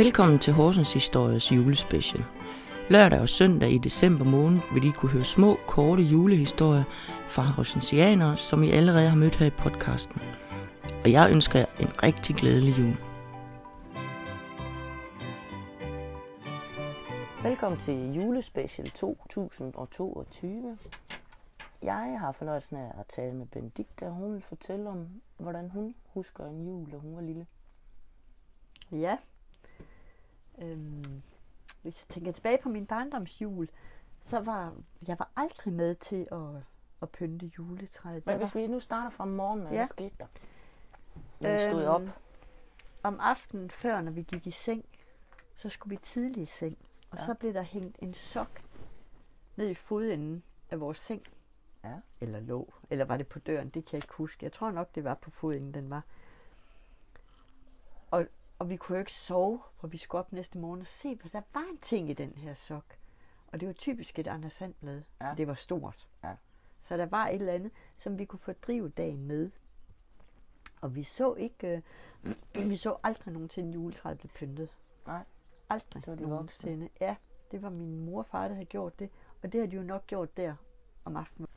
Velkommen til Horsens Histories julespecial. Lørdag og søndag i december måned vil I kunne høre små, korte julehistorier fra horsensianere, som I allerede har mødt her i podcasten. Og jeg ønsker jer en rigtig glædelig jul. Velkommen til julespecial 2022. Jeg har fornøjelsen af at tale med Benedikte, og hun vil fortælle om, hvordan hun husker en jul, da hun var lille. Ja. Øhm, hvis jeg tænker tilbage på min barndomsjul, så var jeg var aldrig med til at, at pynte juletræet. Men hvis vi nu starter fra morgenen, hvad Ja. skete der? Når vi stod op. Øhm, om aftenen før, når vi gik i seng, så skulle vi tidligt i seng. Og Ja. så blev der hængt en sok ned i fodenden af vores seng. Ja. Eller lå. Eller var det på døren? Det kan jeg ikke huske. Jeg tror nok, det var på fodenden, den var. Og, og vi kunne jo ikke sove, for vi skulle op næste morgen og se, hvad der var en ting i den her sok. Og det var typisk et Anders Sandblad. Ja. Det var stort. Ja. Så der var et eller andet, som vi kunne fordrive dagen med. Og vi så ikke, øh, vi så aldrig nogensinde juletræet blev pyntet. Nej. Aldrig Det var de nogensinde. Ja, det var min mor og far, der havde gjort det. Og det havde de jo nok gjort der om aftenen.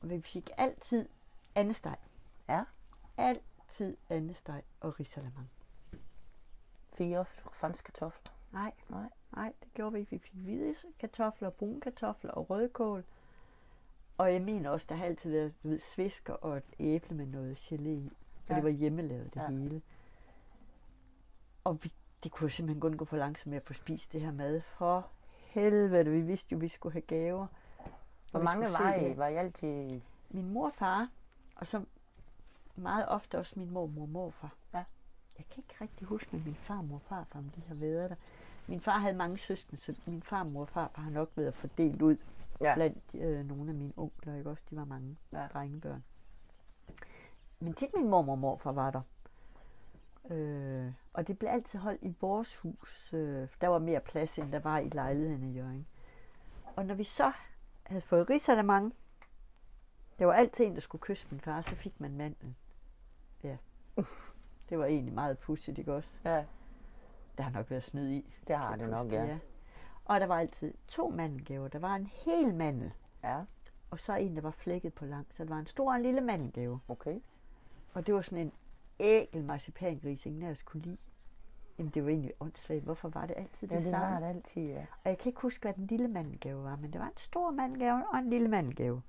Og vi fik altid andesteg. Ja. Altid andesteg og risalamang. Også franske kartofler? Nej, Nej. nej, det gjorde vi. Vi fik hvide kartofler, brune kartofler og rødkål. Og jeg mener også, der har altid været du ved, svisker og et æble med noget gelé i. Og Ja. det var hjemmelavet det Ja. hele. Og vi, det kunne simpelthen kun gå for langsomt med at få spist det her mad. For helvede, vi vidste jo, vi skulle have gaver. Hvor mange var I? Var I altid... Min mor og far, og så meget ofte også min mormor og morfar. Ja. Jeg kan ikke rigtig huske med min farmor og farfar, om de har været der. Min far havde mange søskende, så min farmor og farfar har nok været fordelt ud Ja. blandt øh, nogle af mine onkler, ikke også? De var mange Ja. drengebørn. Men tit min mormor og morfar var der. Øh, og det blev altid holdt i vores hus. Øh, der var mere plads, end der var i lejligheden i Jørgen. Og når vi så havde fået risalamang, der var altid en, der skulle kysse min far, så fik man manden. Ja. Det var egentlig meget pudsigt, ikke også? Ja, Der har nok været snyd i. det har det nok, ja. Og der var altid to mandelgaver. Der var en hel mandel, Ja, og så en, der var flækket på lang. Så der var en stor og en lille mandelgave. okay. Og det var sådan en ækel marcipangris, ingen af os kunne lide. Jamen, det var egentlig åndssvagt. Hvorfor var det altid det, Ja, det samme? var det altid, ja. Og jeg kan ikke huske, hvad den lille mandelgave var, men det var en stor mandelgave og en lille mandelgave.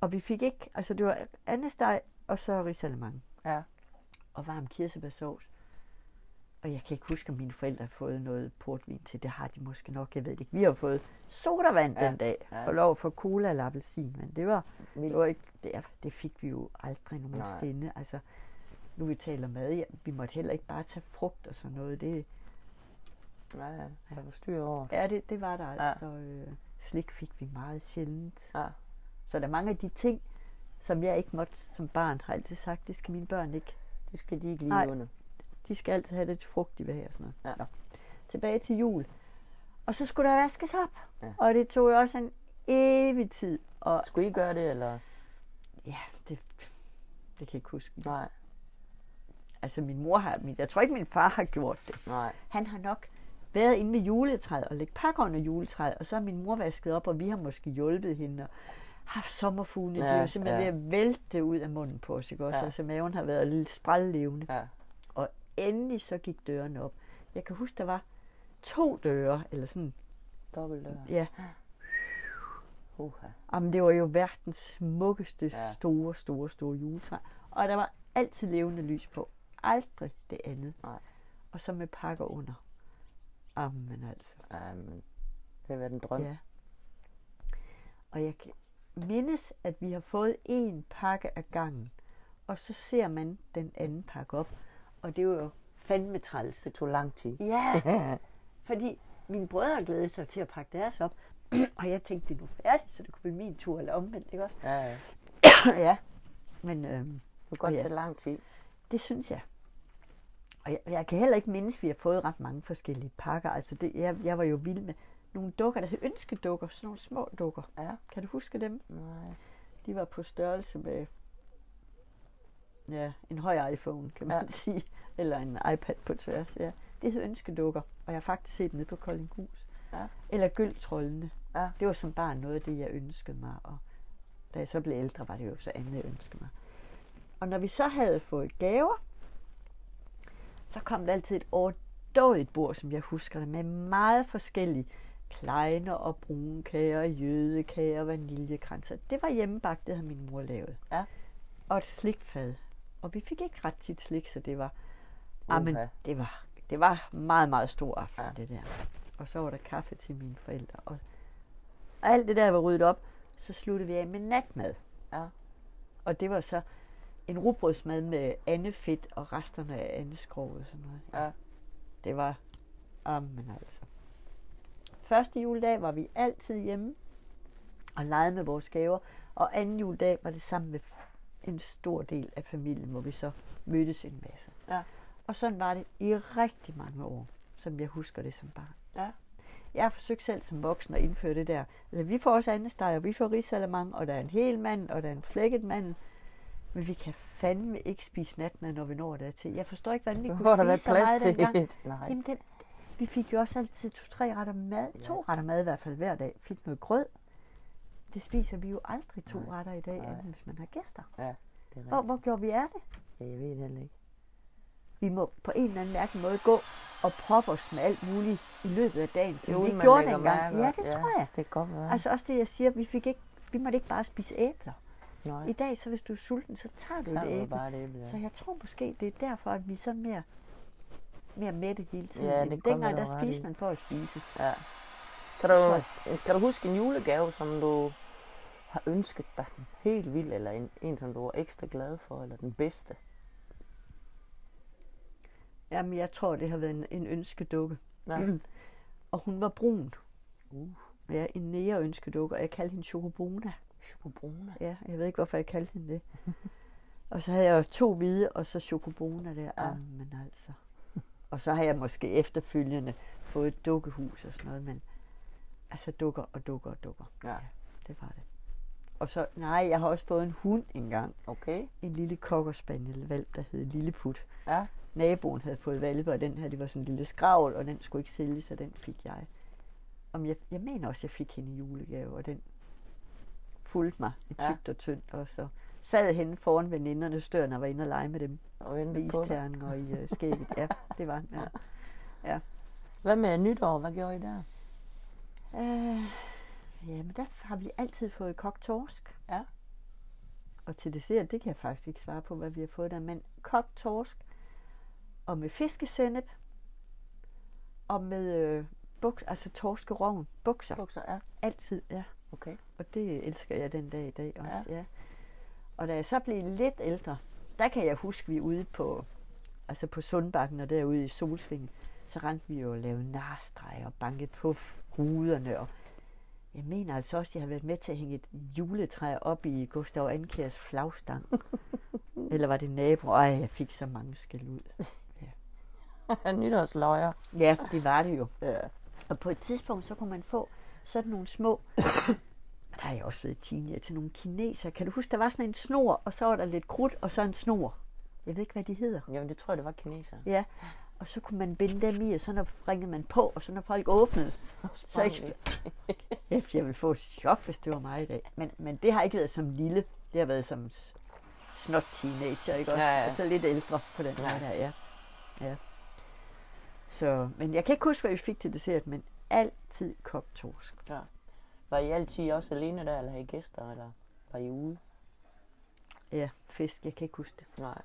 Og vi fik ikke, altså det var andesteg og så risalemang Ja, og varm kirsebærsovs. Og jeg kan ikke huske, om mine forældre har fået noget portvin til. Det har de måske nok, jeg ved det ikke. Vi har fået sodavand Ja, den dag. ja. For lov for cola eller appelsin, men det var, det var ikke, det, det fik vi jo aldrig nogensinde. Altså, nu vi taler mad, ja, vi måtte heller ikke bare tage frugt og sådan noget. Det, Ja, ja, der var styr over. Ja, det, det var der Ja. altså. Øh, slik fik vi meget sjældent. Ja. Så der er mange af de ting, som jeg ikke måtte som barn, har altid sagt, det skal mine børn ikke. Det skal de ikke lige Nej. under. De skal altid have det frugt, de vil have og sådan noget. Ja. Nå. Tilbage til jul. Og så skulle der vaskes op. Ja. Og det tog jo også en evig tid. Og Skulle I gøre det, eller? ja, det, det kan jeg ikke huske. Nej, Altså min mor har, min, jeg tror ikke min far har gjort det. nej. Han har nok været inde ved juletræet og lægge pakker under juletræet, og så har min mor vasket op, og vi har måske hjulpet hende og haft sommerfugle. Ja, de er jo simpelthen ja. ved at vælte ud af munden på os, ikke også? Ja. Altså maven har været lidt sprællevende. Ja, Og endelig så gik dørene op. Jeg kan huske, der var to døre, eller sådan, dobbelt dør. ja. Uha. Jamen, det var jo verdens smukkeste, Ja. store, store, store juletræ. Og der var altid levende lys på. Aldrig det andet. Nej. Og så med pakker under. Jamen altså. Jamen, det har været en drøm. Ja. Og jeg mindes, at vi har fået en pakke af gangen. Og så ser man den anden pakke op. Og det er jo fandme træls. Det tog lang tid. Ja, fordi mine brødre glædede sig til at pakke deres op. og jeg tænkte, det er nu færdigt, så det kunne blive min tur eller omvendt, ikke også? Ja, ja. ja, men øhm, Det kunne godt ja. tage lang tid. det synes jeg. Og jeg, jeg kan heller ikke mindes, at vi har fået ret mange forskellige pakker. Altså det, jeg, jeg var jo vild med nogle dukker, der hed ønskedukker, sådan nogle små dukker. Ja. Kan du huske dem? Nej. De var på størrelse med ja, en høj iPhone, kan man Ja. sige. Eller en iPad på tværs, ja. Det hed ønskedukker, og jeg har faktisk set dem nede på Koldinghus. Ja. Eller Gøltrollene. Ja. Det var som barn noget af det, jeg ønskede mig. Og da jeg så blev ældre, var det jo så andet, jeg ønskede mig. Og når vi så havde fået gaver, så kom der altid et overdådigt bord, som jeg husker det, med meget forskellige kleiner og brunkager, jødekager, vaniljekranser. Det var hjemmebagt, det havde min mor lavet. Ja. Og et slikfad. Og vi fik ikke ret tit slik, så det var, ah, men Uha. det var, det var meget, meget stor aften, Ja. det der. Og så var der kaffe til mine forældre. Og alt det der var ryddet op, så sluttede vi af med natmad. Ja. Og det var så en rugbrødsmad med andefedt og resterne af andeskrog og sådan noget. Ja. Det var, amen altså. Første juledag var vi altid hjemme og legede med vores gaver. Og anden juledag var det sammen med en stor del af familien, hvor vi så mødtes en masse. Ja. Og sådan var det i rigtig mange år, som jeg husker det som barn. Ja. Jeg har forsøgt selv som voksen at indføre det der. Altså, vi får også andesteg, og vi får risalamang, og der er en hel mand, og der er en flækket mand. Men vi kan fandme ikke spise natmad, når vi når dertil. Jeg forstår ikke, hvordan vi kunne Hvor der spise så meget plads til dengang. Nej. Jamen, den, vi fik jo også altid to-tre retter mad. To retter mad i hvert fald hver dag. Fik noget grød. Det spiser vi jo aldrig to Nej. retter i dag, Nej. hvis man har gæster. Ja, det er Hvor, hvor gjorde vi af det? Ja, jeg ved det heller ikke. Vi må på en eller anden mærkelig måde gå og proppe os med alt muligt i løbet af dagen, som Uden vi man gjorde dengang. Ja, det tror jeg. Det kan godt være. Altså også det, jeg siger, vi, fik ikke, vi måtte ikke bare spise æbler. Nej, I dag, så hvis du er sulten, så tager du så er et det jo æble. bare det æble. Så Ja. jeg tror måske, det er derfor, at vi sådan mere, mere mætte hele tiden. Ja, det Dengang, der spiste man for at spise. ja. Kan, du, kan du huske en julegave, som du har ønsket dig helt vildt, eller en, en som du var ekstra glad for, eller den bedste? Jamen, jeg tror, det har været en, en ønskedukke. Ja. Og hun var brun. Uh, Ja, en nære ønskedukke, og jeg kaldte hende Chocobruna. Chocobrune. Ja, jeg ved ikke, hvorfor jeg kaldte hende det. og så havde jeg to hvide, og så Chocobruna der. Ja. Ja. men altså. Og så har jeg måske efterfølgende fået et dukkehus og sådan noget, men altså dukker og dukker og dukker. Ja. Det var det. Og så, nej, jeg har også fået en hund engang. Okay. En lille cocker valp, der hed Lilleput. Ja. Naboen havde fået valpe, og den her, det var sådan en lille skravl, og den skulle ikke sælges, så den fik jeg. Om jeg, jeg mener også, jeg fik hende i julegave, og den fulgte mig i Ja. tygt og tyndt, og så sad hende foran venindernes dør, når jeg var inde og lege med dem. Og Med vente på isternen og i uh, skægget. Ja, det var den, ja. Hvad med nytår? Hvad gjorde I der? Øh, ja, men der har vi altid fået kogt torsk. Ja. Og til dessert, det kan jeg faktisk ikke svare på, hvad vi har fået der, men kogt torsk, og med fiskesennep, og med øh, buks, altså torskeroven, bukser, Bukser, ja. altid, ja. Okay. Og det elsker jeg den dag i dag også, Ja. ja. Ja. Og da jeg så blev lidt ældre, der kan jeg huske, vi er ude på, altså på Sundbakken og derude i Solsvingen, så rendte vi jo og lavede narstreger og banket på ruderne. Og jeg mener altså også, at jeg har været med til at hænge et juletræ op i Gustav Ankers flagstang. Eller var det nabo? Ej, jeg fik så mange skæld ud. Nytårsløjer. Ja, det var det jo. Ja. Og på et tidspunkt, så kunne man få sådan nogle små, der har jeg også været teenager, til nogle kineser. Kan du huske, der var sådan en snor, og så var der lidt krudt, og så en snor. Jeg ved ikke, hvad de hedder. Jamen, det tror jeg, det var kineser. Ja, og så kunne man binde dem i, og så når ringede man på, og så når folk åbnede, så ikke... Kæft, jeg ville få et chok, hvis det var mig i dag. Men, men det har ikke været som lille. Det har været som snot teenager, ikke også? Ja, ja. Og så lidt ældre på den Ja. måde der, ja. ja. Så, men jeg kan ikke huske, hvad vi fik til dessert, men altid kogt torsk. Var I altid også alene der, eller havde I gæster, eller var I ude? Ja, fisk, jeg kan ikke huske det. Nej.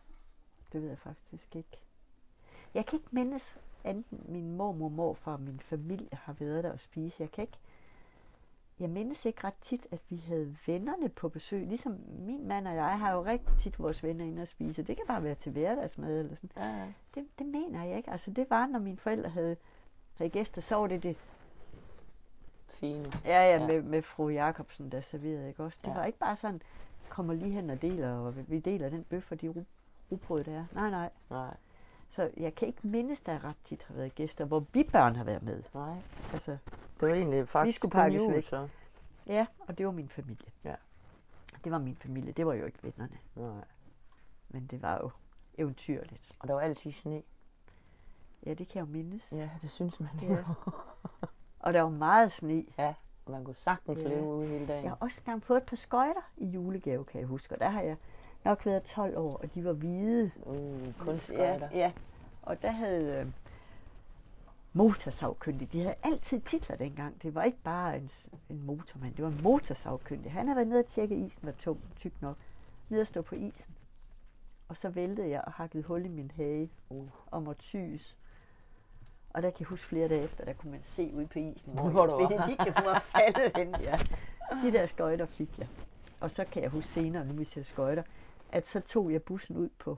Det ved jeg faktisk ikke. Jeg kan ikke mindes, enten min mormor, morfar og min familie har været der og spise. Jeg kan ikke... Jeg mindes ikke ret tit, at vi havde vennerne på besøg. Ligesom min mand og jeg har jo rigtig tit vores venner inde og spise. Det kan bare være til hverdagsmad eller sådan. Ja, ja. Det, det mener jeg ikke. Altså det var, når mine forældre havde, havde gæster, så var det det. Fine. Ja, ja, Ja. med, med fru Jacobsen, der serverede, ikke også? Det Ja. var ikke bare sådan, kommer lige hen og deler, og vi deler den bøf og de ru- rugbrød, der er. Nej, nej. Nej. Så jeg kan ikke mindes, der ret tit har været gæster, hvor vi børn har været med. Nej. Altså, Det var egentlig faktisk skulle kun pakkes jul, væk. så. ja, og det var min familie. Ja. Det var min familie, det var jo ikke vennerne. Nej. men det var jo eventyrligt. Og der var altid sne. Ja, det kan jeg jo mindes. Ja, det synes man Ja. Og der var meget sne. ja. Man kunne sagtens Ja. leve ude hele dagen. Jeg har også engang fået et par skøjter i julegave, kan jeg huske. Og der har jeg nok været 12 år, og de var hvide. Uh, kunstskøjter. Ja, ja. Og der havde øh, motorsavkyndig, de havde altid titler dengang. Det var ikke bare en, en motormand, det var en motorsavkyndig. Han havde været nede og tjekke, at isen var tung, tyk nok. Nede og stå på isen. Og så væltede jeg og hakkede hul i min hage Uh. og måtte syes. Og der kan jeg huske flere dage efter, der kunne man se ude på isen, hvor. Benedikte hun var faldet hen. Ja. De der skøjter fik jeg. Og så kan jeg huske senere, nu vi ser skøjter, at så tog jeg bussen ud på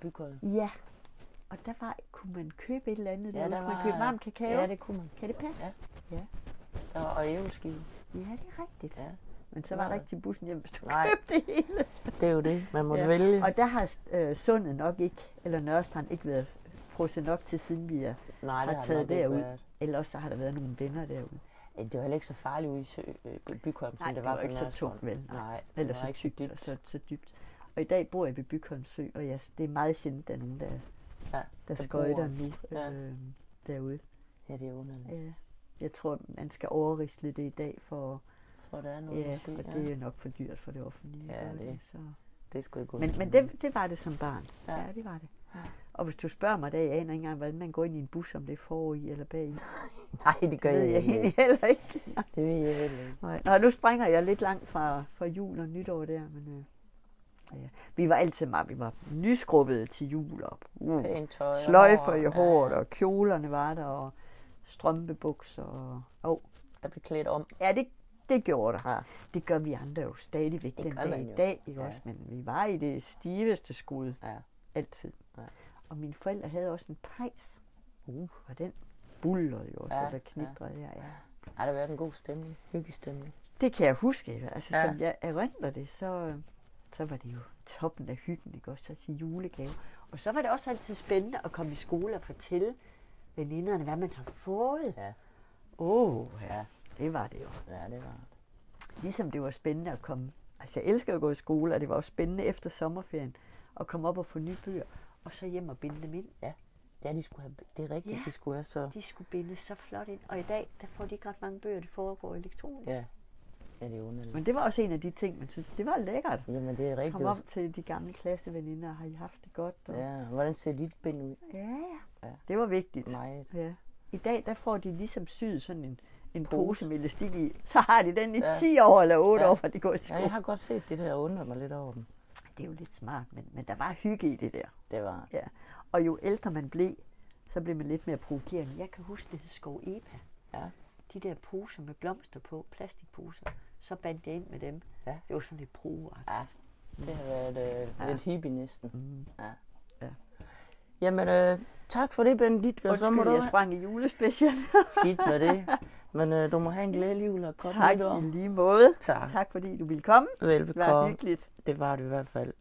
Bygholm. Ja. Og der var, kunne man købe et eller andet, Ja, ja, der der kunne man var- købe varm kakao. Ja, det kunne man. Kan det passe? Ja. ja. Der var og ævelskive. Ja, det er rigtigt. Ja. Men så var der ikke til bussen hjem, hvis du Nej. købte det hele. Det er jo det. Man må Ja. vælge. Og der har øh, sundet nok ikke, eller Nørrestrand ikke været frosset nok til, siden vi er, Nej, har det har taget derud. været. eller også så har der været nogle venner derude. Det var heller ikke så farligt ude i Sø, øh, Bygholm, som Nej, det det var, var på ikke så tungt, vel? Nej. Nej, Eller det var så ikke tykt, og så, så dybt. Og i dag bor jeg ved Bygholm Sø, og ja, det er meget sjældent, der er nogen, der, Ja, der skøjter nu Ja. øh, derude. Ja, det er underligt. Ja. Jeg tror, man skal overrisle det i dag for For der er noget Ja, måske. og ja. det er nok for dyrt for det offentlige. Ja, det- Så. det er sgu ikke Men, men det, det var det som barn. Ja. Ja, det var det. Ja. Og hvis du spørger mig, der jeg aner ikke engang, hvordan man går ind i en bus, om det er for i eller bag i. Nej, det gør Det jeg jeg ikke. heller ikke. Det ved jeg heller ikke. Nej. Nå, nu springer jeg lidt langt fra, fra jul og nytår der, men øh, ja. vi var altid meget, vi var nyskrubbede til jul og uh, tøj. sløjfer i ja, håret, og kjolerne var der, og strømpebukser. Og, oh. Der blev klædt om. Ja, det, det gjorde der. Ja. Det gør vi andre jo stadigvæk Det den dag i dag, ikke Ja. også? Men vi var i det stiveste skud Ja. altid. Ja. Og mine forældre havde også en pejs, Uh. og den bullede jo også, Ja, ja, der knitrede ja. ja. Har der været en god stemning? Hyggestemning. Det kan jeg huske. Altså, Ja. ja. som jeg erindrer det, så, så var det jo toppen af hyggen, ikke også? Så til julegave. Og så var det også altid spændende at komme i skole og fortælle veninderne, hvad man har fået. Ja. Åh, oh, ja. Ja. Det var det jo. Ja, det var Ligesom det var spændende at komme. Altså, jeg elsker at gå i skole, og det var også spændende efter sommerferien at komme op og få nye bøger, og så hjem og binde dem ind. Ja, de skulle have, det er rigtigt, Ja. de skulle have så... De skulle bindes så flot ind, og i dag, der får de ikke ret mange bøger, det foregår elektronisk. Ja. Ja, det er underligt. Men det var også en af de ting, man synes, det var lækkert. Jamen, det er rigtigt. Kom op til de gamle klasseveninder, har I haft det godt? Og... Ja, hvordan ser dit bind ud? Ja, ja. Ja. Det var vigtigt. Meget. Ja. I dag, der får de ligesom syet sådan en, en Pose. pose med elastik i. Så har de den i Ja. 10 år eller 8 Ja. år, hvor de går i Ja, skole. jeg har godt set det der og undret mig lidt over dem. Det er jo lidt smart, men, men der var hygge i det der. Det var... Ja. Og jo ældre man blev, så blev man lidt mere provokerende. Jeg kan huske, det hed Skov Epa. Ja. De der poser med blomster på, plastikposer, så bandt jeg ind med dem. Ja. Det var sådan lidt pro Ja, det har været øh, Ja. lidt hippie næsten. mm. Ja. Ja. Jamen, øh, tak for det, Benedikt. Og så må du jeg sprang i julespecial. skidt med det. Men øh, du må have en glædelig jul og godt tak nytår. i lige måde. Tak. Tak fordi du ville komme. Det var Velbekomme. hyggeligt. Det var det i hvert fald.